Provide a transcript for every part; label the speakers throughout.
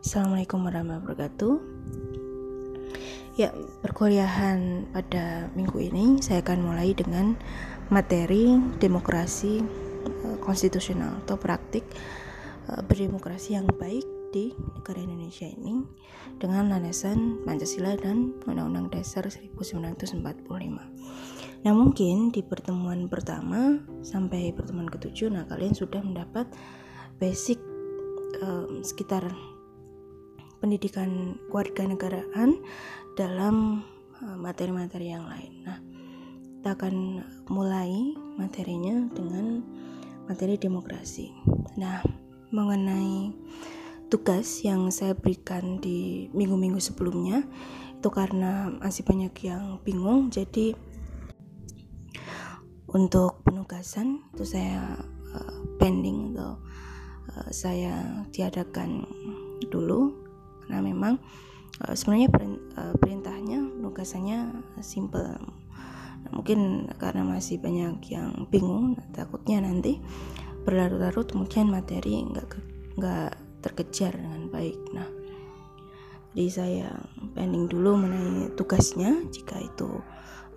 Speaker 1: Assalamualaikum warahmatullahi wabarakatuh. Ya, perkuliahan pada minggu ini saya akan mulai dengan materi demokrasi eh, konstitusional atau praktik eh, berdemokrasi yang baik di negara Indonesia ini dengan landasan Pancasila dan Undang-Undang Dasar 1945. Nah, mungkin di pertemuan pertama sampai pertemuan ketujuh nah kalian sudah mendapat basic um, sekitar pendidikan keluarga negaraan dalam eh, materi-materi yang lain. Nah, kita akan mulai materinya dengan materi demokrasi. Nah, mengenai tugas yang saya berikan di minggu-minggu sebelumnya itu karena masih banyak yang bingung, jadi untuk penugasan itu saya uh, pending atau uh, saya tiadakan dulu karena memang uh, sebenarnya uh, perintahnya nugasannya simple. Nah, mungkin karena masih banyak yang bingung takutnya nanti berlarut-larut mungkin materi nggak nggak terkejar dengan baik. Nah jadi saya pending dulu mengenai tugasnya jika itu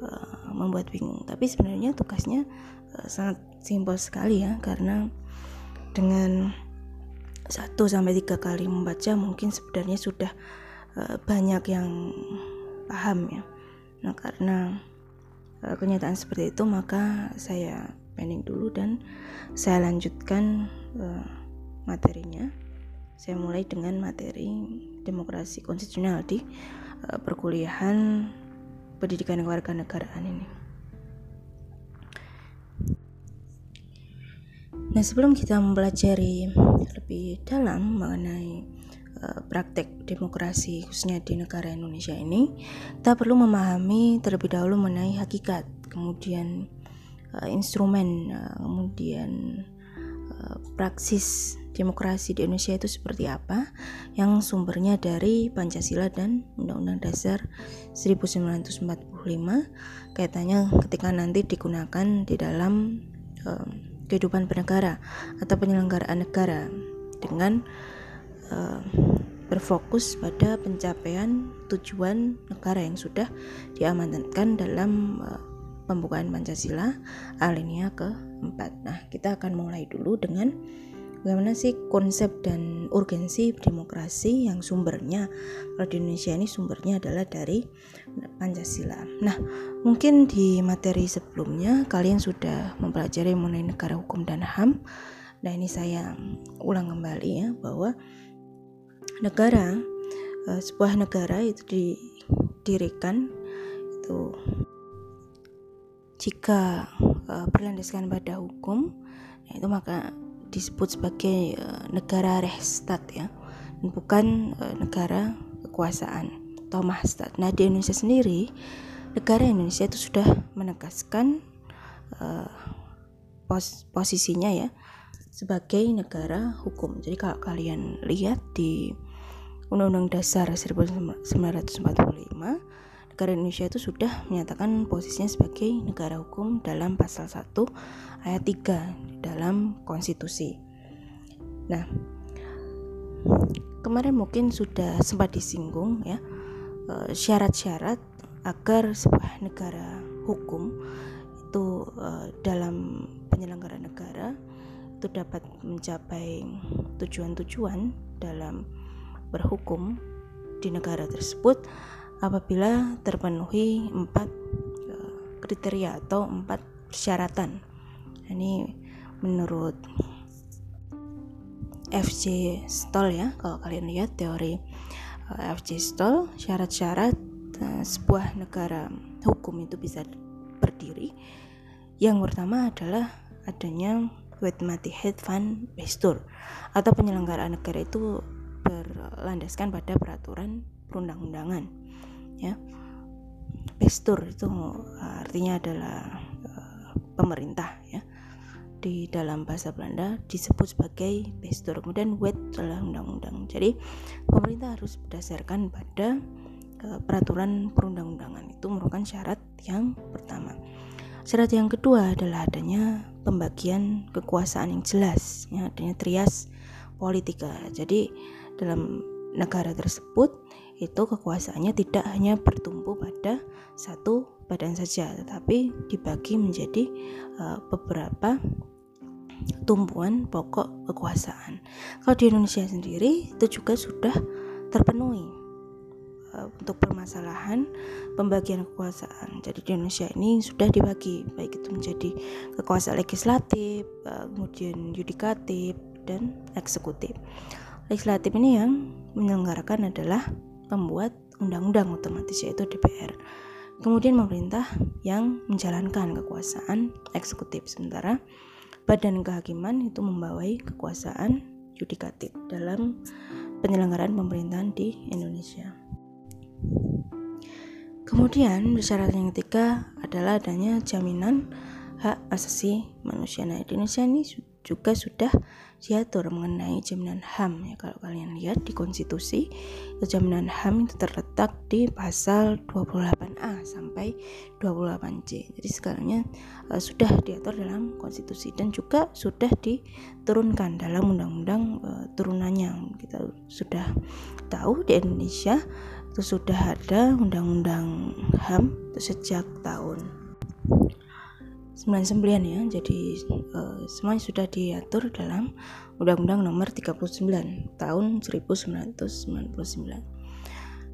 Speaker 1: uh, membuat bingung. Tapi sebenarnya tugasnya uh, sangat simpel sekali ya karena dengan satu sampai tiga kali membaca mungkin sebenarnya sudah uh, banyak yang paham ya. Nah karena uh, kenyataan seperti itu maka saya pending dulu dan saya lanjutkan uh, materinya. Saya mulai dengan materi demokrasi konstitusional di uh, perkuliahan pendidikan kewarganegaraan ini. Nah, sebelum kita mempelajari lebih dalam mengenai uh, praktek demokrasi khususnya di negara Indonesia ini, kita perlu memahami terlebih dahulu mengenai hakikat, kemudian uh, instrumen, uh, kemudian uh, praksis demokrasi di Indonesia itu seperti apa yang sumbernya dari Pancasila dan Undang-Undang Dasar 1945 kaitannya ketika nanti digunakan di dalam um, kehidupan bernegara atau penyelenggaraan negara dengan uh, berfokus pada pencapaian tujuan negara yang sudah diamanatkan dalam uh, pembukaan Pancasila alinea keempat. Nah, kita akan mulai dulu dengan bagaimana sih konsep dan urgensi demokrasi yang sumbernya kalau di Indonesia ini sumbernya adalah dari Pancasila. Nah, mungkin di materi sebelumnya kalian sudah mempelajari mengenai negara hukum dan HAM. Nah, ini saya ulang kembali ya bahwa negara eh, sebuah negara itu didirikan itu jika uh, berlandaskan pada hukum nah itu maka disebut sebagai uh, negara Rechtsstaat ya bukan uh, negara kekuasaan atau mahastat. Nah di Indonesia sendiri negara Indonesia itu sudah menegaskan uh, pos posisinya ya sebagai negara hukum. Jadi kalau kalian lihat di Undang-Undang Dasar 1945 negara Indonesia itu sudah menyatakan posisinya sebagai negara hukum dalam pasal 1 ayat 3 dalam konstitusi. Nah, kemarin mungkin sudah sempat disinggung ya eh, syarat-syarat agar sebuah negara hukum itu eh, dalam penyelenggara negara itu dapat mencapai tujuan-tujuan dalam berhukum di negara tersebut apabila terpenuhi empat eh, kriteria atau empat persyaratan. Ini menurut FC Stoll ya kalau kalian lihat teori eh, FC Stoll syarat-syarat uh, sebuah negara hukum itu bisa berdiri yang pertama adalah adanya Wetmatihed Van Bestur atau penyelenggaraan negara itu berlandaskan pada peraturan perundang-undangan ya Bestur itu artinya adalah uh, pemerintah ya di dalam bahasa Belanda disebut sebagai Bestur. Kemudian wet adalah undang-undang. Jadi pemerintah harus berdasarkan pada uh, peraturan perundang-undangan. Itu merupakan syarat yang pertama. Syarat yang kedua adalah adanya pembagian kekuasaan yang jelas, ya, adanya trias politika. Jadi dalam negara tersebut itu kekuasaannya tidak hanya bertumpu pada satu badan saja tetapi dibagi menjadi uh, beberapa tumpuan pokok kekuasaan. Kalau di Indonesia sendiri itu juga sudah terpenuhi uh, untuk permasalahan pembagian kekuasaan. Jadi di Indonesia ini sudah dibagi baik itu menjadi kekuasaan legislatif, uh, kemudian yudikatif dan eksekutif. Legislatif ini yang menyelenggarakan adalah pembuat undang-undang otomatis yaitu DPR. Kemudian pemerintah yang menjalankan kekuasaan eksekutif sementara Badan Kehakiman itu membawai kekuasaan yudikatif dalam penyelenggaraan pemerintahan di Indonesia. Kemudian syarat yang ketiga adalah adanya jaminan hak asasi manusia. Nah, Indonesia ini juga sudah diatur mengenai jaminan HAM ya. Kalau kalian lihat di konstitusi jaminan HAM itu terletak di pasal 28A sampai 28C jadi sekarangnya uh, sudah diatur dalam konstitusi dan juga sudah diturunkan dalam undang-undang uh, turunannya kita sudah tahu di Indonesia itu sudah ada undang-undang HAM sejak tahun 99 ya jadi uh, semuanya sudah diatur dalam Undang-Undang Nomor 39 tahun 1999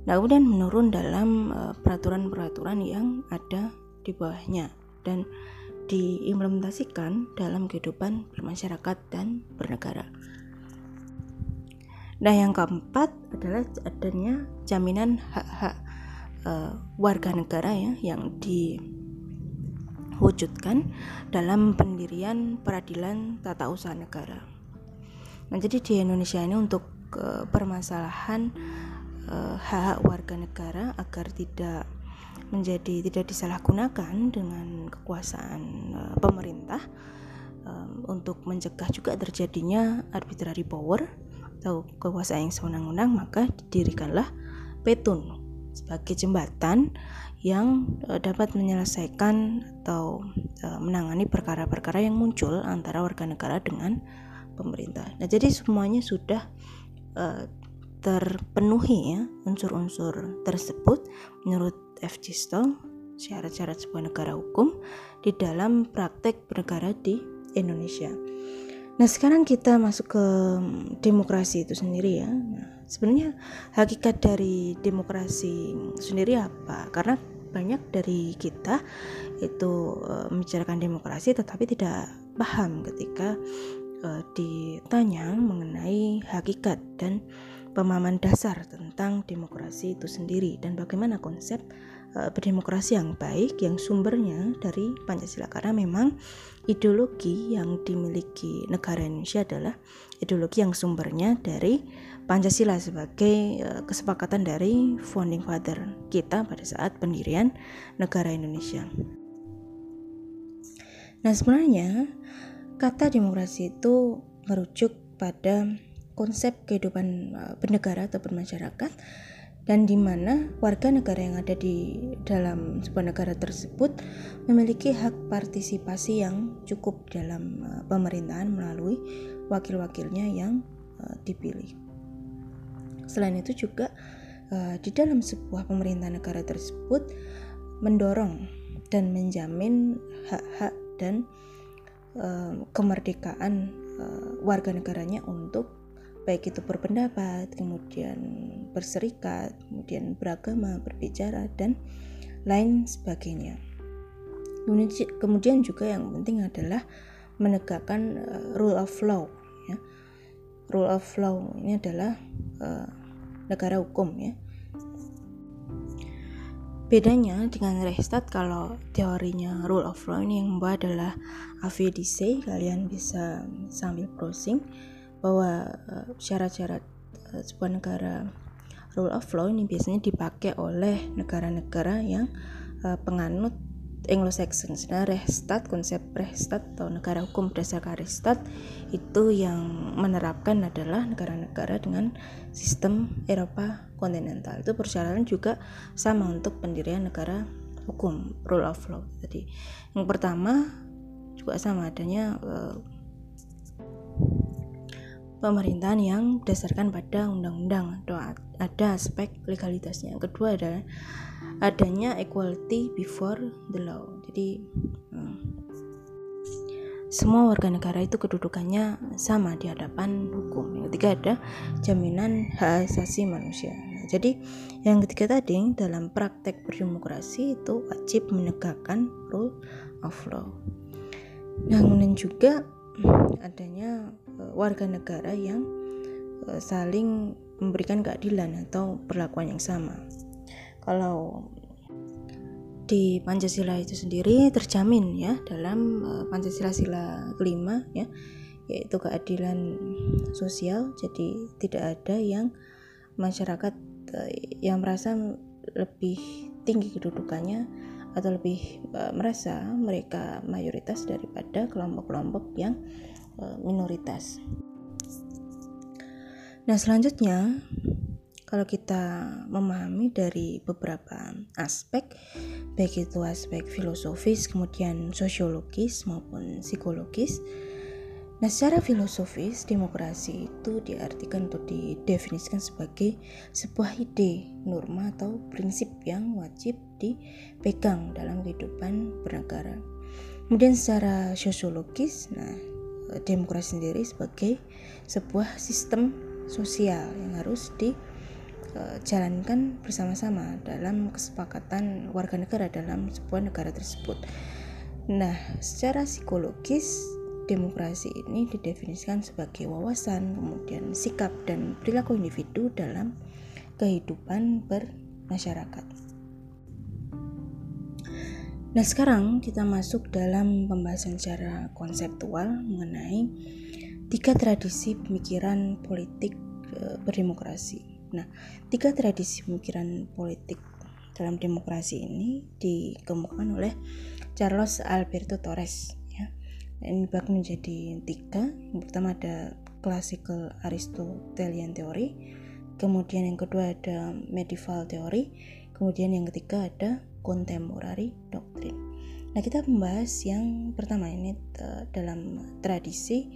Speaker 1: nah kemudian menurun dalam eh, peraturan-peraturan yang ada di bawahnya dan diimplementasikan dalam kehidupan bermasyarakat dan bernegara. Nah, yang keempat adalah adanya jaminan hak-hak uh, warga negara ya yang di wujudkan dalam pendirian peradilan tata usaha negara. Nah, jadi di Indonesia ini untuk uh, permasalahan uh, hak-hak warga negara agar tidak menjadi tidak disalahgunakan dengan kekuasaan uh, pemerintah um, untuk mencegah juga terjadinya arbitrary power atau kekuasaan yang sewenang-wenang maka didirikanlah petun sebagai jembatan yang uh, dapat menyelesaikan atau uh, menangani perkara-perkara yang muncul antara warga negara dengan pemerintah. Nah, jadi semuanya sudah uh, terpenuhi ya unsur-unsur tersebut menurut F. Gistel syarat-syarat sebuah negara hukum di dalam praktek bernegara di Indonesia. Nah, sekarang kita masuk ke demokrasi itu sendiri ya. Nah, sebenarnya hakikat dari demokrasi sendiri apa? Karena banyak dari kita itu uh, membicarakan demokrasi tetapi tidak paham ketika uh, ditanya mengenai hakikat dan pemahaman dasar tentang demokrasi itu sendiri dan bagaimana konsep uh, berdemokrasi yang baik yang sumbernya dari Pancasila karena memang ideologi yang dimiliki negara Indonesia adalah ideologi yang sumbernya dari Pancasila sebagai uh, kesepakatan dari founding father kita pada saat pendirian negara Indonesia. Nah, sebenarnya kata demokrasi itu merujuk pada konsep kehidupan uh, bernegara atau bermasyarakat dan di mana warga negara yang ada di dalam sebuah negara tersebut memiliki hak partisipasi yang cukup dalam uh, pemerintahan melalui wakil-wakilnya yang uh, dipilih. Selain itu juga uh, di dalam sebuah pemerintah negara tersebut mendorong dan menjamin hak-hak dan uh, kemerdekaan warga negaranya untuk baik itu berpendapat, kemudian berserikat, kemudian beragama, berbicara dan lain sebagainya. Kemudian juga yang penting adalah menegakkan rule of law. Rule of law ini adalah uh, negara hukum ya. Bedanya dengan Reichstag kalau teorinya rule of law ini yang membawa adalah AVDC, kalian bisa sambil browsing bahwa eh, syarat-syarat uh, sebuah negara rule of law ini biasanya dipakai oleh negara-negara yang penganut Anglo-Saxon. Sebenarnya Reichstag, konsep Reichstag atau negara hukum berdasarkan Reichstag itu yang menerapkan adalah negara-negara dengan sistem Eropa kontinental. Itu persyaratan juga sama untuk pendirian negara hukum rule of law. Jadi yang pertama juga sama adanya uh, pemerintahan yang berdasarkan pada undang-undang atau ada aspek legalitasnya. Yang kedua adalah adanya equality before the law. Jadi hmm, semua warga negara itu kedudukannya sama di hadapan hukum. Yang ketiga ada jaminan hak asasi manusia. Nah, jadi yang ketiga tadi dalam praktek berdemokrasi itu wajib menegakkan rule of law. Nah, kemudian juga adanya uh, warga negara yang uh, saling memberikan keadilan atau perlakuan yang sama. Kalau di Pancasila itu sendiri terjamin ya dalam uh, Pancasila sila kelima ya yaitu keadilan sosial jadi tidak ada yang masyarakat uh, yang merasa lebih tinggi kedudukannya atau lebih uh, merasa mereka mayoritas daripada kelompok-kelompok yang minoritas. Nah, selanjutnya kalau kita memahami dari beberapa aspek baik itu aspek filosofis kemudian sosiologis maupun psikologis Nah, secara filosofis, demokrasi itu diartikan atau didefinisikan sebagai sebuah ide, norma, atau prinsip yang wajib dipegang dalam kehidupan bernegara. Kemudian secara sosiologis, nah, demokrasi sendiri sebagai sebuah sistem sosial yang harus dijalankan bersama-sama dalam kesepakatan warga negara dalam sebuah negara tersebut. Nah, secara psikologis demokrasi ini didefinisikan sebagai wawasan, kemudian sikap dan perilaku individu dalam kehidupan bermasyarakat. Nah, sekarang kita masuk dalam pembahasan secara konseptual mengenai tiga tradisi pemikiran politik e, berdemokrasi. Nah, tiga tradisi pemikiran politik dalam demokrasi ini dikemukakan oleh Charles Alberto Torres ini dibagi menjadi tiga. Yang pertama ada classical Aristotelian theory kemudian yang kedua ada medieval theory kemudian yang ketiga ada contemporary doctrine. Nah kita membahas yang pertama ini dalam tradisi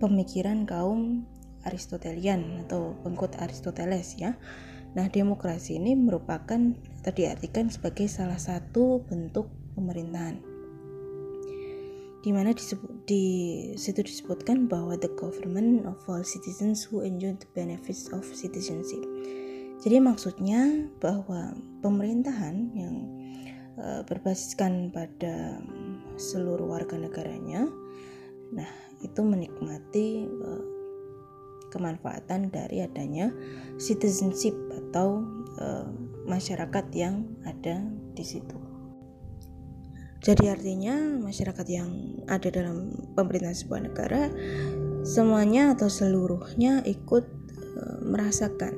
Speaker 1: pemikiran kaum Aristotelian atau pengikut Aristoteles ya nah demokrasi ini merupakan tadi artikan sebagai salah satu bentuk pemerintahan di mana disebut, di situ disebutkan bahwa the government of all citizens who enjoy the benefits of citizenship. Jadi maksudnya bahwa pemerintahan yang uh, berbasiskan pada seluruh warga negaranya, nah itu menikmati uh, kemanfaatan dari adanya citizenship atau uh, masyarakat yang ada di situ. Jadi artinya masyarakat yang ada dalam pemerintahan sebuah negara semuanya atau seluruhnya ikut e, merasakan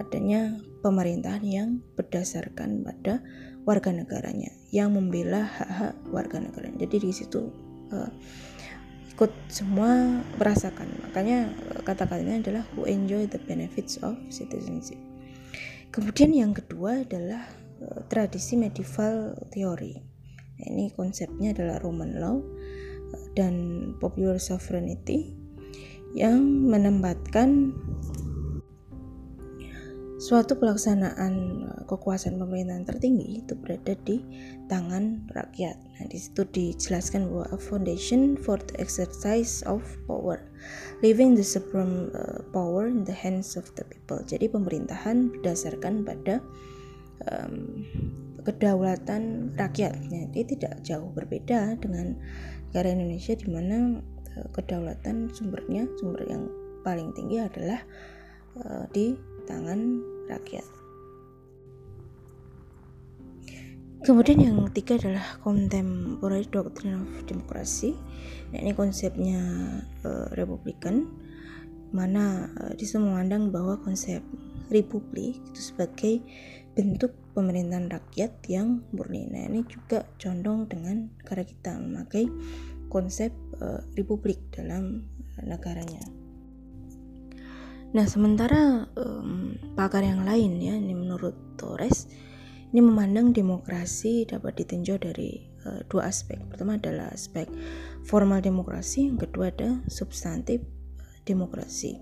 Speaker 1: adanya pemerintahan yang berdasarkan pada warga negaranya yang membela hak-hak warga negara. Jadi di situ e, ikut semua merasakan. Makanya e, kata-katanya adalah who enjoy the benefits of citizenship. Kemudian yang kedua adalah e, tradisi medieval theory ini konsepnya adalah Roman law eh, dan popular sovereignty yang menempatkan suatu pelaksanaan eh, kekuasaan pemerintahan tertinggi itu berada di tangan rakyat. Nah, di situ dijelaskan bahwa a foundation for the exercise of power, leaving the supreme uh, power in the hands of the people. Jadi pemerintahan berdasarkan pada um, kedaulatan rakyatnya dia tidak jauh berbeda dengan negara Indonesia di mana uh, kedaulatan sumbernya sumber yang paling tinggi adalah uh, di tangan rakyat. Kemudian yang ketiga adalah contemporary doctrine of democracy. Nah, ini konsepnya uh, republikan mana uh, di situ memandang bahwa konsep republik itu sebagai bentuk pemerintahan rakyat yang murni. Nah, ini juga condong dengan negara kita memakai konsep uh, republik dalam negaranya. Nah, sementara um, pakar yang lain ya, ini menurut Torres, ini memandang demokrasi dapat ditinjau dari uh, dua aspek. Pertama adalah aspek formal demokrasi, yang kedua ada substantif demokrasi.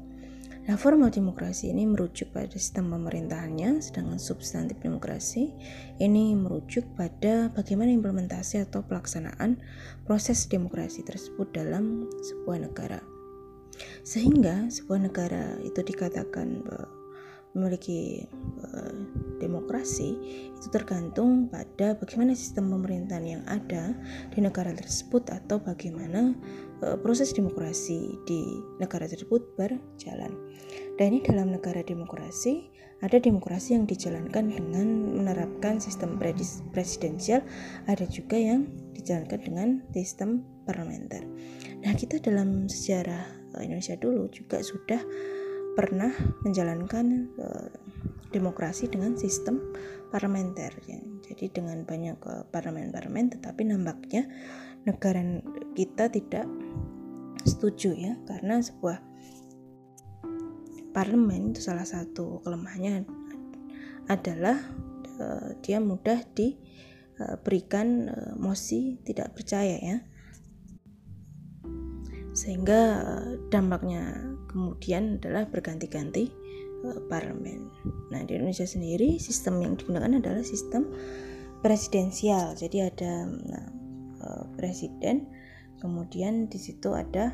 Speaker 1: Nah, formal demokrasi ini merujuk pada sistem pemerintahannya, sedangkan substantif demokrasi ini merujuk pada bagaimana implementasi atau pelaksanaan proses demokrasi tersebut dalam sebuah negara. Sehingga sebuah negara itu dikatakan memiliki uh, demokrasi itu tergantung pada bagaimana sistem pemerintahan yang ada di negara tersebut atau bagaimana uh, proses demokrasi di negara tersebut berjalan. Dan ini dalam negara demokrasi ada demokrasi yang dijalankan dengan menerapkan sistem presidensial, ada juga yang dijalankan dengan sistem parlementer. Nah, kita dalam sejarah eh, Indonesia dulu juga sudah pernah menjalankan uh, demokrasi dengan sistem parlementer ya. Jadi dengan banyak uh, parlemen-parlemen tetapi nampaknya negara kita tidak setuju ya karena sebuah parlemen itu salah satu kelemahannya adalah uh, dia mudah diberikan uh, mosi tidak percaya ya sehingga dampaknya kemudian adalah berganti-ganti uh, parlemen. Nah di Indonesia sendiri sistem yang digunakan adalah sistem presidensial. Jadi ada nah, uh, presiden, kemudian di situ ada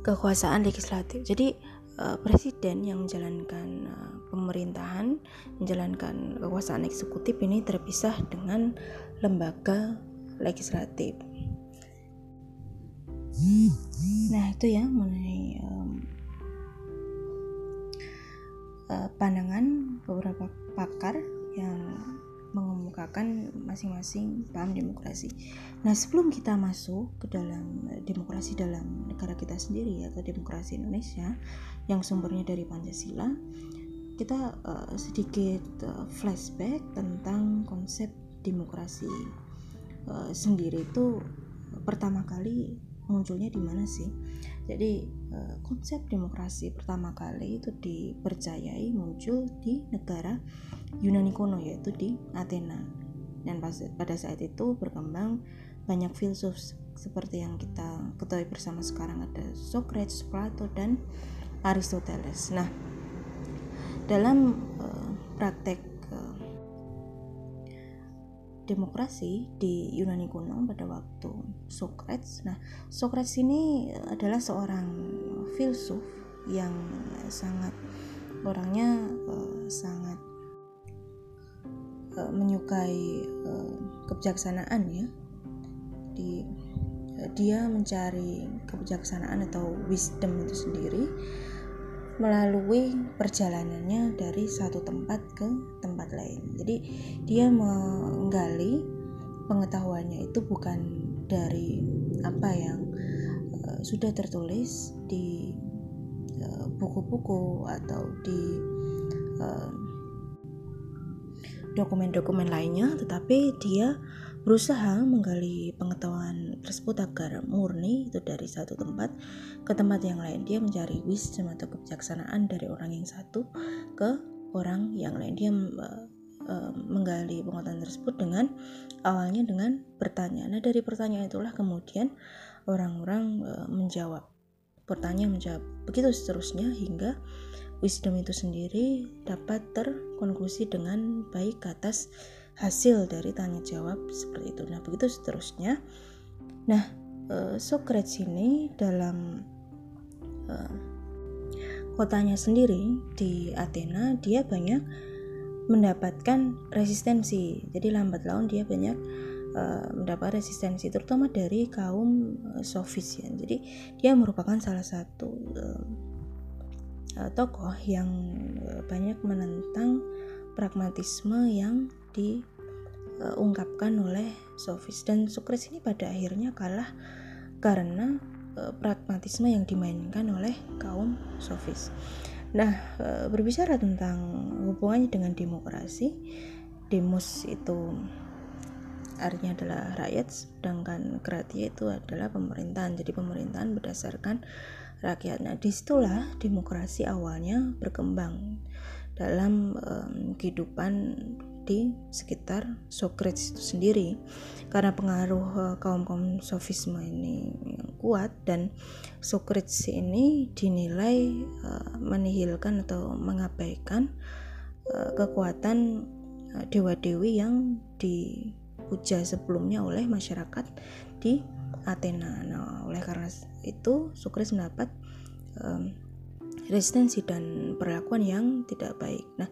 Speaker 1: kekuasaan legislatif. Jadi presiden yang menjalankan pemerintahan, menjalankan kekuasaan eksekutif ini terpisah dengan lembaga legislatif. Nah itu ya mengenai um, uh, pandangan beberapa pakar yang mengemukakan masing-masing paham demokrasi. Nah sebelum kita masuk ke dalam demokrasi dalam negara kita sendiri atau demokrasi Indonesia yang sumbernya dari Pancasila, kita uh, sedikit uh, flashback tentang konsep demokrasi uh, sendiri itu pertama kali munculnya di mana sih? Jadi eh, konsep demokrasi pertama kali itu dipercayai muncul di negara Yunani kuno yaitu di Athena. Dan pada saat itu berkembang banyak filsuf seperti yang kita ketahui bersama sekarang ada Socrates, Plato dan Aristoteles. Nah, dalam uh, praktek demokrasi di Yunani kuno pada waktu Socrates. Nah, Socrates ini adalah seorang filsuf yang sangat orangnya uh, sangat uh, menyukai uh, kebijaksanaan ya. Di uh, dia mencari kebijaksanaan atau wisdom itu sendiri melalui perjalanannya dari satu tempat ke tempat lain. Jadi dia menggali pengetahuannya itu bukan dari apa yang uh, sudah tertulis di eh, buku-buku uh, atau di uh, dokumen-dokumen lainnya, tetapi dia berusaha menggali pengetahuan tersebut agar murni itu dari satu tempat ke tempat yang lain. Dia mencari wisdom atau kebijaksanaan dari orang yang satu ke orang yang lain. Dia uh, uh, menggali pengetahuan tersebut dengan awalnya dengan bertanya. Nah dari pertanyaan itulah kemudian orang-orang uh, menjawab. Pertanyaan menjawab. Begitu seterusnya hingga wisdom itu sendiri dapat terkonklusi dengan baik atas hasil dari tanya jawab seperti itu. Nah, begitu seterusnya. Nah, uh, Socrates ini dalam uh, kotanya sendiri di Athena dia banyak mendapatkan resistensi. Jadi lambat laun dia banyak uh, mendapat resistensi terutama dari kaum sofis ya. Jadi dia merupakan salah satu tokoh yang banyak menentang pragmatisme yang diungkapkan oleh sofis dan Socrates ini pada akhirnya kalah karena uh, pragmatisme yang dimainkan oleh kaum sofis. Nah, uh, berbicara tentang hubungannya dengan demokrasi, demos itu artinya adalah rakyat, sedangkan kratia itu adalah pemerintahan. Jadi pemerintahan berdasarkan rakyat. Nah, di situlah demokrasi awalnya berkembang dalam um, kehidupan di sekitar Socrates itu sendiri karena pengaruh uh, kaum kaum sofisme ini kuat dan Socrates ini dinilai uh, menihilkan atau mengabaikan uh, kekuatan dewa-dewi yang dipuja sebelumnya oleh masyarakat di Athena. Nah, oleh karena itu Socrates mendapat um, resistensi dan perlakuan yang tidak baik. Nah,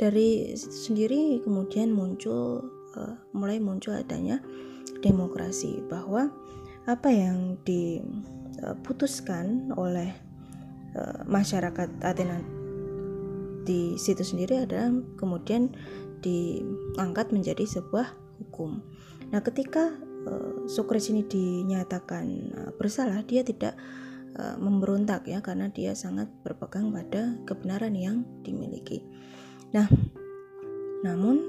Speaker 1: dari sendiri kemudian muncul uh, mulai muncul adanya demokrasi bahwa apa yang diputuskan oleh uh, masyarakat Athena di situ sendiri adalah kemudian diangkat menjadi sebuah hukum. Nah, ketika uh, ini dinyatakan uh, bersalah, dia tidak uh, memberontak ya karena dia sangat berpegang pada kebenaran yang dimiliki. Nah, namun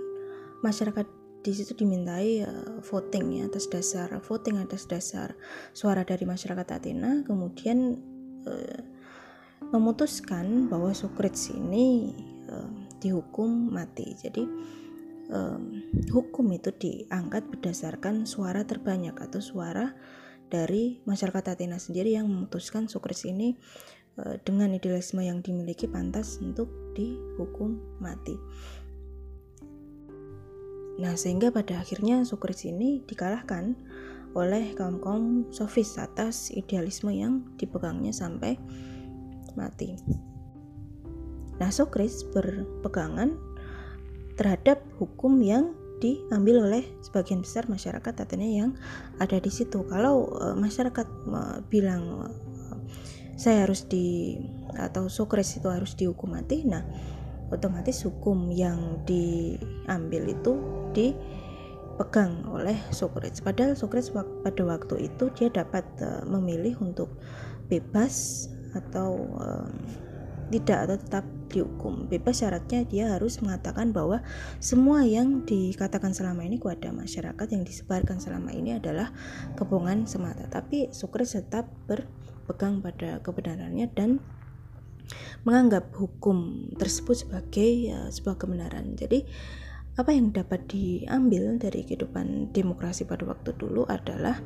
Speaker 1: masyarakat di situ dimintai uh, voting ya atas dasar voting atas dasar suara dari masyarakat Athena kemudian uh, memutuskan bahwa Socrates ini uh, dihukum mati. Jadi um, hukum itu diangkat berdasarkan suara terbanyak atau suara dari masyarakat Athena sendiri yang memutuskan Socrates ini dengan idealisme yang dimiliki pantas untuk dihukum mati. Nah, sehingga pada akhirnya Socrates ini dikalahkan oleh kaum-kaum sofis atas idealisme yang dipegangnya sampai mati. Nah, Socrates berpegangan terhadap hukum yang diambil oleh sebagian besar masyarakat Athena yang ada di situ. Kalau uh, masyarakat uh, bilang saya harus di atau Socrates itu harus dihukum mati, nah otomatis hukum yang diambil itu dipegang oleh Socrates. Padahal Socrates pada waktu itu dia dapat uh, memilih untuk bebas atau um, tidak atau tetap dihukum. Bebas syaratnya dia harus mengatakan bahwa semua yang dikatakan selama ini kepada masyarakat yang disebarkan selama ini adalah kebohongan semata. Tapi Socrates tetap berpegang pada kebenarannya dan menganggap hukum tersebut sebagai ya, sebuah kebenaran. Jadi apa yang dapat diambil dari kehidupan demokrasi pada waktu dulu adalah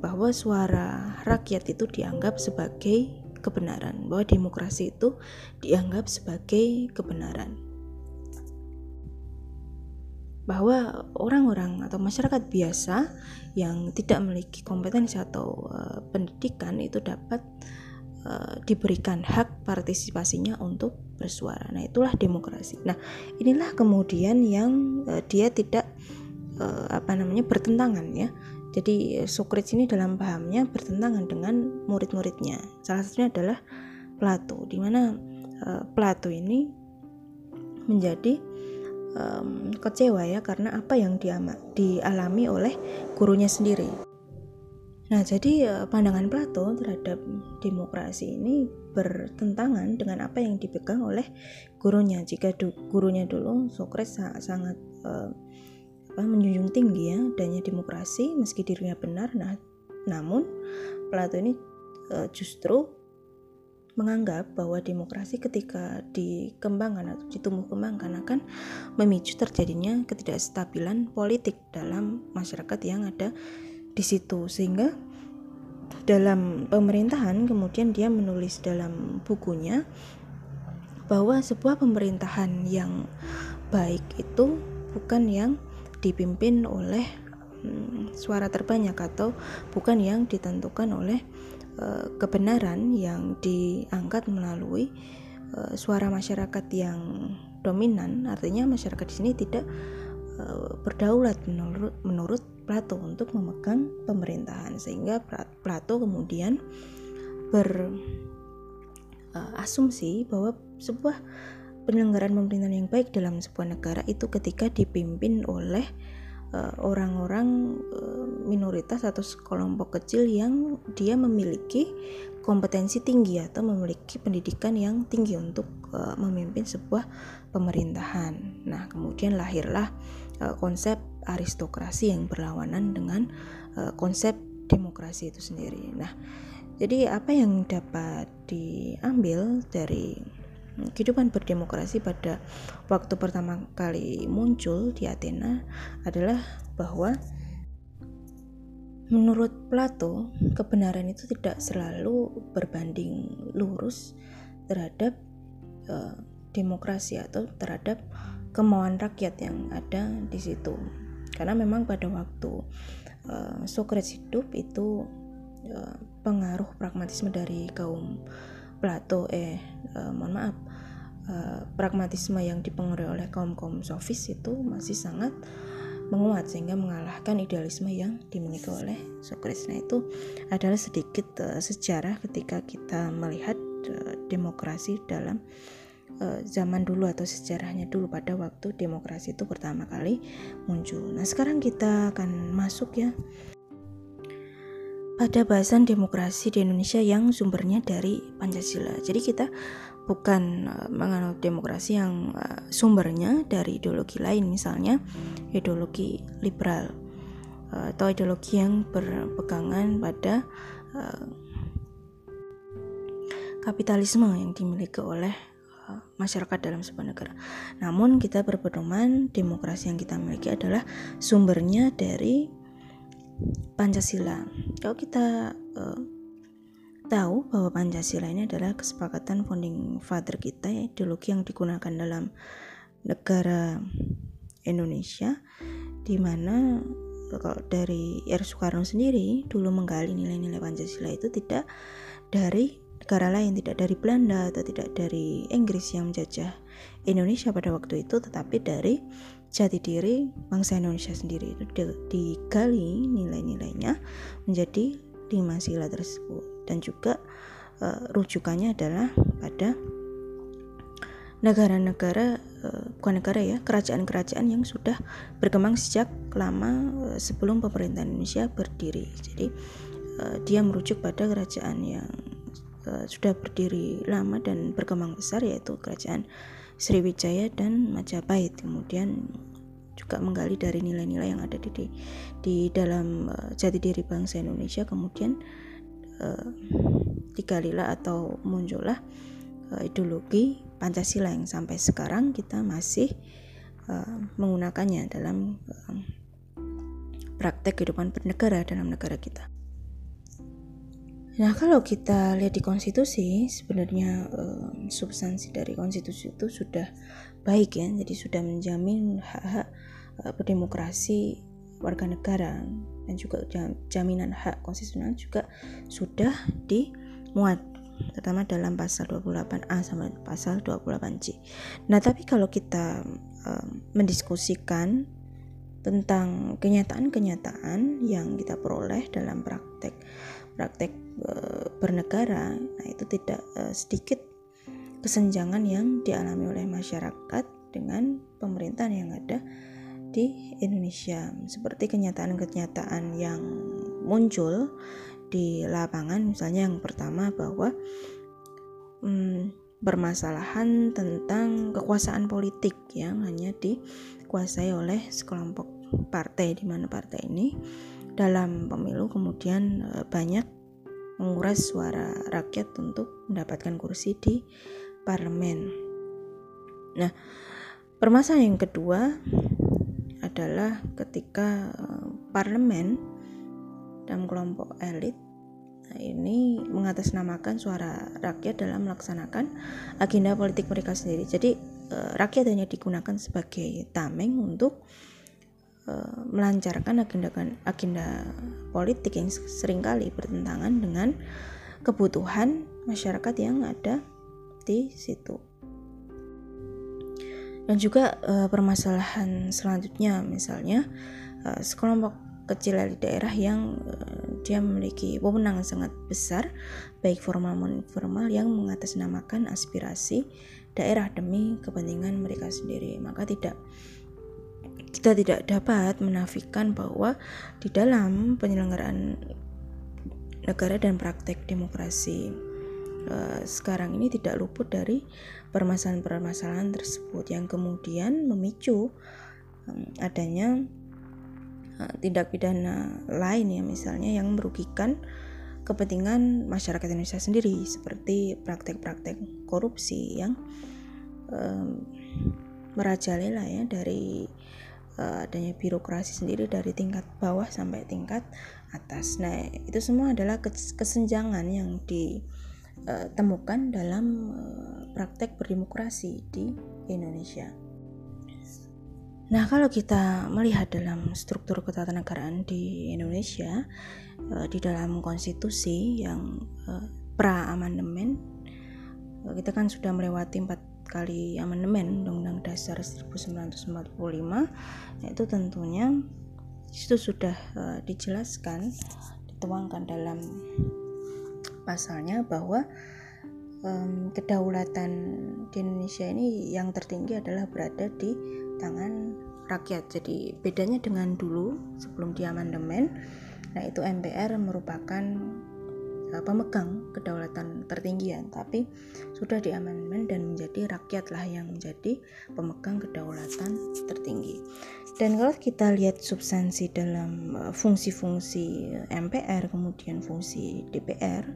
Speaker 1: bahwa suara rakyat itu dianggap sebagai kebenaran, bahwa demokrasi itu dianggap sebagai kebenaran. Bahwa orang-orang atau masyarakat biasa yang tidak memiliki kompetensi atau uh, pendidikan itu dapat Eh, diberikan hak partisipasinya untuk bersuara. Nah, itulah demokrasi. Nah, inilah kemudian yang uh, dia tidak uh, apa namanya bertentangan ya. Jadi Socrates ini dalam pahamnya bertentangan dengan murid-muridnya. Salah satunya adalah Plato, di mana uh, Plato ini menjadi um, kecewa ya karena apa yang dialami oleh gurunya sendiri. Nah, jadi eh, pandangan Plato terhadap demokrasi ini bertentangan dengan apa yang dipegang oleh gurunya. Jika du gurunya dulu Socrates sangat, sangat uh, apa, menjunjung tinggi ya adanya demokrasi meski dirinya benar. Nah, namun Plato ini uh, justru menganggap bahwa demokrasi ketika dikembangkan atau ditumbuh kembangkan akan memicu terjadinya ketidakstabilan politik dalam masyarakat yang ada di situ. Sehingga dalam pemerintahan kemudian dia menulis dalam bukunya bahwa sebuah pemerintahan yang baik itu bukan yang dipimpin oleh hmm, suara terbanyak atau bukan yang ditentukan oleh uh, kebenaran yang diangkat melalui uh, suara masyarakat yang dominan. Artinya masyarakat di sini tidak uh, berdaulat menurut menurut Plato untuk memegang pemerintahan. Sehingga Plato kemudian berasumsi bahwa sebuah penyelenggaraan pemerintahan yang baik dalam sebuah negara itu ketika dipimpin oleh orang-orang uh, minoritas atau kelompok kecil yang dia memiliki kompetensi tinggi atau memiliki pendidikan yang tinggi untuk uh, memimpin sebuah pemerintahan. Nah, kemudian lahirlah konsep aristokrasi yang berlawanan dengan konsep demokrasi itu sendiri. Nah, jadi apa yang dapat diambil dari kehidupan berdemokrasi pada waktu pertama kali muncul di Athena adalah bahwa menurut Plato, kebenaran itu tidak selalu berbanding lurus terhadap uh, demokrasi atau terhadap kemauan rakyat yang ada di situ. Karena memang pada waktu uh, Socrates hidup itu uh, pengaruh pragmatisme dari kaum Plato eh uh, mohon maaf uh, pragmatisme yang dipengaruhi oleh kaum kaum sofis itu masih sangat menguat sehingga mengalahkan idealisme yang dimiliki oleh Socrates. Nah itu adalah sedikit uh, sejarah ketika kita melihat uh, demokrasi dalam zaman dulu atau sejarahnya dulu pada waktu demokrasi itu pertama kali muncul. Nah sekarang kita akan masuk ya pada bahasan demokrasi di Indonesia yang sumbernya dari Pancasila. Jadi kita bukan uh, menganut demokrasi yang uh, sumbernya dari ideologi lain misalnya ideologi liberal uh, atau ideologi yang berpegangan pada kapitalisme yang dimiliki oleh masyarakat dalam sebuah negara. Namun kita berpedoman demokrasi yang kita miliki adalah sumbernya dari Pancasila. Kalau kita tahu bahwa Pancasila ini adalah kesepakatan founding father kita ya, ideologi yang digunakan dalam negara Indonesia di mana kalau dari R. Soekarno sendiri dulu menggali nilai-nilai Pancasila itu tidak dari negara lain, tidak dari Belanda atau tidak dari Inggris yang menjajah Indonesia pada waktu itu, tetapi dari jati diri bangsa Indonesia sendiri. Itu digali nilai-nilainya menjadi lima sila tersebut dan juga uh, rujukannya adalah pada negara-negara uh, bukan negara ya kerajaan-kerajaan yang sudah berkembang sejak lama uh, sebelum pemerintahan Indonesia berdiri. Jadi uh, dia merujuk pada kerajaan yang uh, sudah berdiri lama dan berkembang besar yaitu kerajaan Sriwijaya dan Majapahit. Kemudian juga menggali dari nilai-nilai yang ada di di, dalam jati diri bangsa Indonesia. Kemudian digalilah atau muncullah uh, ideologi Pancasila yang sampai sekarang kita masih uh, menggunakannya dalam praktek kehidupan bernegara dalam negara kita. Nah, kalau kita lihat di konstitusi, sebenarnya substansi dari konstitusi itu sudah baik ya, jadi sudah menjamin hak-hak berdemokrasi warga negara dan juga jaminan hak konstitusional juga sudah dimuat terutama dalam pasal 28A sampai pasal 28C. Nah, tapi kalau kita um, mendiskusikan tentang kenyataan-kenyataan yang kita peroleh dalam praktek praktek uh, bernegara, nah itu tidak uh, sedikit kesenjangan yang dialami oleh masyarakat dengan pemerintahan yang ada di Indonesia seperti kenyataan-kenyataan yang muncul di lapangan misalnya yang pertama bahwa hmm, permasalahan tentang kekuasaan politik yang hanya dikuasai oleh sekelompok partai di mana partai ini dalam pemilu kemudian e, banyak menguras suara rakyat untuk mendapatkan kursi di parlemen. Nah, permasalahan yang kedua adalah ketika uh, parlemen dan kelompok elit nah ini mengatasnamakan suara rakyat dalam melaksanakan agenda politik mereka sendiri. Jadi uh, rakyat hanya digunakan sebagai tameng untuk uh, melancarkan agenda agenda politik yang sering kali bertentangan dengan kebutuhan masyarakat yang ada di situ dan juga uh, permasalahan selanjutnya misalnya uh, sekelompok kecil di daerah yang uh, dia memiliki wewenang sangat besar baik formal maupun informal yang mengatasnamakan aspirasi daerah demi kepentingan mereka sendiri. Maka tidak kita tidak dapat menafikan bahwa di dalam penyelenggaraan negara dan praktek demokrasi sekarang ini tidak luput dari permasalahan-permasalahan tersebut yang kemudian memicu adanya uh, tindak pidana lain ya misalnya yang merugikan kepentingan masyarakat Indonesia sendiri seperti praktek-praktek korupsi yang um, merajalela ya dari uh, adanya birokrasi sendiri dari tingkat bawah sampai tingkat atas. Nah, itu semua adalah kesenjangan yang ditemukan dalam eh, praktek berdemokrasi di Indonesia. Nah, kalau kita melihat dalam struktur ketatanegaraan di Indonesia, eh, di dalam konstitusi yang eh, pra amandemen, kita kan sudah melewati empat kali amandemen Undang-Undang Dasar 1945, itu tentunya itu sudah uh, dijelaskan dituangkan dalam pasalnya bahwa um, kedaulatan di Indonesia ini yang tertinggi adalah berada di tangan rakyat. Jadi bedanya dengan dulu sebelum di amandemen, nah itu MPR merupakan pemegang kedaulatan tertinggi ya, tapi sudah di amandemen dan menjadi rakyatlah yang menjadi pemegang kedaulatan tertinggi. Dan kalau kita lihat substansi dalam eh, fungsi-fungsi MPR kemudian fungsi DPR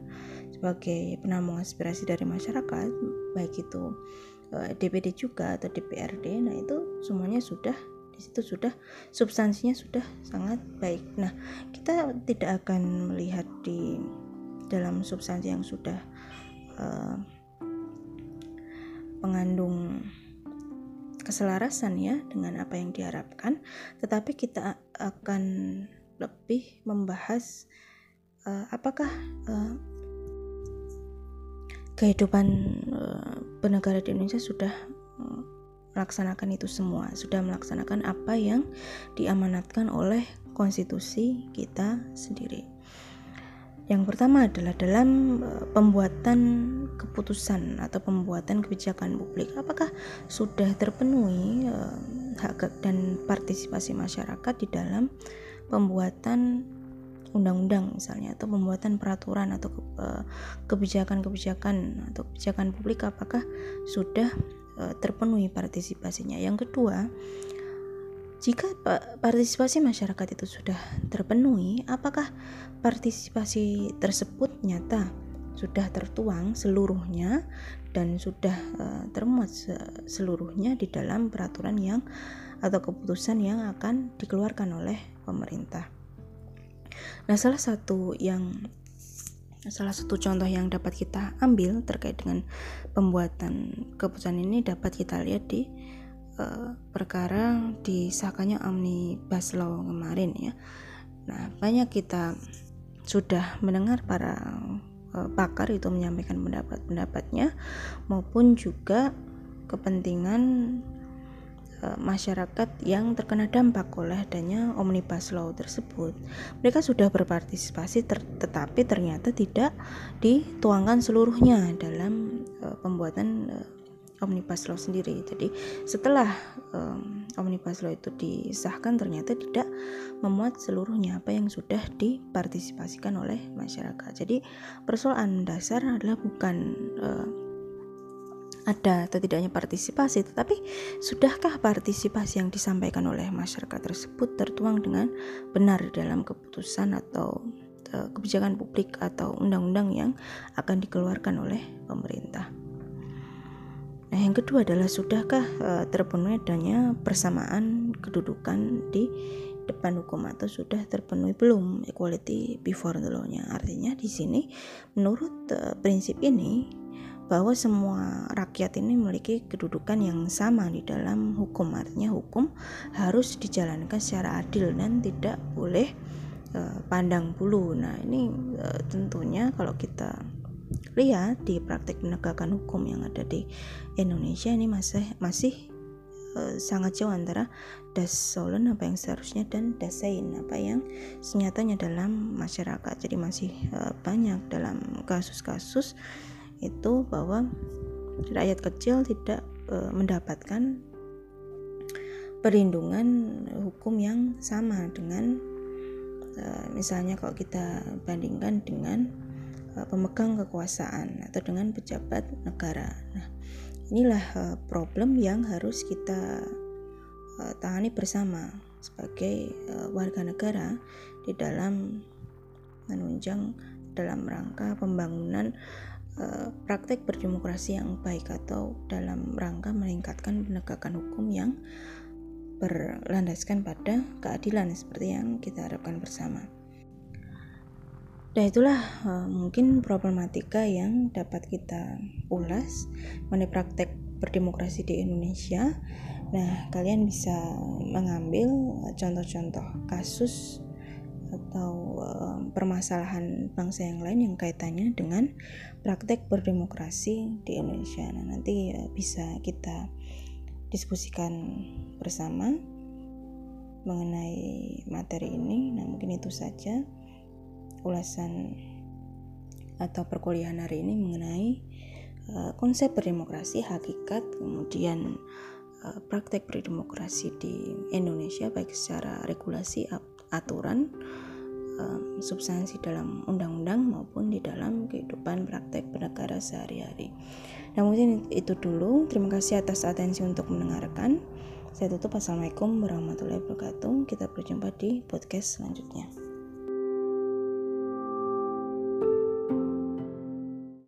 Speaker 1: sebagai penampung aspirasi dari masyarakat, baik itu DPD eh, juga atau DPRD, nah itu semuanya sudah di sudah substansinya sudah sangat baik. Nah, kita tidak akan melihat di dalam substansi yang sudah uh, mengandung keselarasan ya dengan apa yang diharapkan, tetapi kita akan lebih membahas uh, apakah uh, kehidupan uh, di Indonesia sudah melaksanakan itu semua, sudah melaksanakan apa yang diamanatkan oleh konstitusi kita sendiri. Yang pertama adalah dalam eh, pembuatan keputusan atau pembuatan kebijakan publik, apakah sudah terpenuhi uh, hak dan partisipasi masyarakat di dalam pembuatan undang-undang misalnya atau pembuatan peraturan atau eh, kebijakan-kebijakan atau kebijakan publik apakah sudah terpenuhi partisipasinya. Yang kedua, jika partisipasi masyarakat itu sudah terpenuhi, apakah partisipasi tersebut nyata sudah tertuang seluruhnya dan sudah uh, termuat seluruhnya di dalam peraturan yang atau keputusan yang akan dikeluarkan oleh pemerintah. Nah, salah satu yang salah satu contoh yang dapat kita ambil terkait dengan pembuatan keputusan ini dapat kita lihat di uh, perkara disahkannya omnibus law kemarin ya. Nah, banyak kita sudah mendengar para uh, pakar itu menyampaikan pendapat-pendapatnya maupun juga kepentingan uh, masyarakat yang terkena dampak oleh adanya omnibus law tersebut. Mereka sudah berpartisipasi ter tetapi ternyata tidak dituangkan seluruhnya dalam pembuatan omnibus law sendiri. Jadi setelah um, omnibus law itu disahkan ternyata tidak memuat seluruhnya apa yang sudah dipartisipasikan oleh masyarakat. Jadi persoalan dasar adalah bukan uh, ada atau tidaknya partisipasi, tetapi sudahkah partisipasi yang disampaikan oleh masyarakat tersebut tertuang dengan benar dalam keputusan atau uh, kebijakan publik atau undang-undang yang akan dikeluarkan oleh pemerintah. Nah, yang kedua adalah sudahkah uh, terpenuhi adanya persamaan kedudukan di depan hukum atau sudah terpenuhi belum equality before the law-nya. Artinya di sini menurut uh, prinsip ini bahwa semua rakyat ini memiliki kedudukan yang sama di dalam hukum. Artinya hukum harus dijalankan secara adil dan tidak boleh uh, pandang bulu. Nah, ini uh, tentunya kalau kita lihat di praktik penegakan hukum yang ada di Indonesia ini masih masih uh, sangat jauh antara das solen apa yang seharusnya dan dasein apa yang senyatanya dalam masyarakat. Jadi masih uh, banyak dalam kasus-kasus itu bahwa rakyat kecil tidak uh, mendapatkan perlindungan hukum yang sama dengan misalnya kalau kita bandingkan dengan pemegang kekuasaan atau dengan pejabat negara. Nah, inilah uh, problem yang harus kita uh, tangani bersama sebagai warga negara di dalam menunjang dalam rangka pembangunan praktek berdemokrasi yang baik atau dalam rangka meningkatkan penegakan hukum yang berlandaskan pada keadilan seperti yang kita harapkan bersama. Nah itulah uh, mungkin problematika yang dapat kita ulas mengenai praktek berdemokrasi di Indonesia. Nah kalian bisa mengambil contoh-contoh kasus atau uh, permasalahan bangsa yang lain yang kaitannya dengan praktek berdemokrasi di Indonesia. Nah nanti uh, bisa kita diskusikan bersama mengenai materi ini. Nah mungkin itu saja ulasan atau perkuliahan hari ini mengenai uh, konsep berdemokrasi, hakikat, kemudian uh, praktek berdemokrasi di Indonesia baik secara regulasi, aturan, um, substansi dalam undang-undang maupun di dalam kehidupan praktek bernegara sehari-hari. Nah mungkin itu dulu. Terima kasih atas atensi untuk mendengarkan. Saya tutup. Assalamualaikum warahmatullahi wabarakatuh. Kita berjumpa di podcast selanjutnya.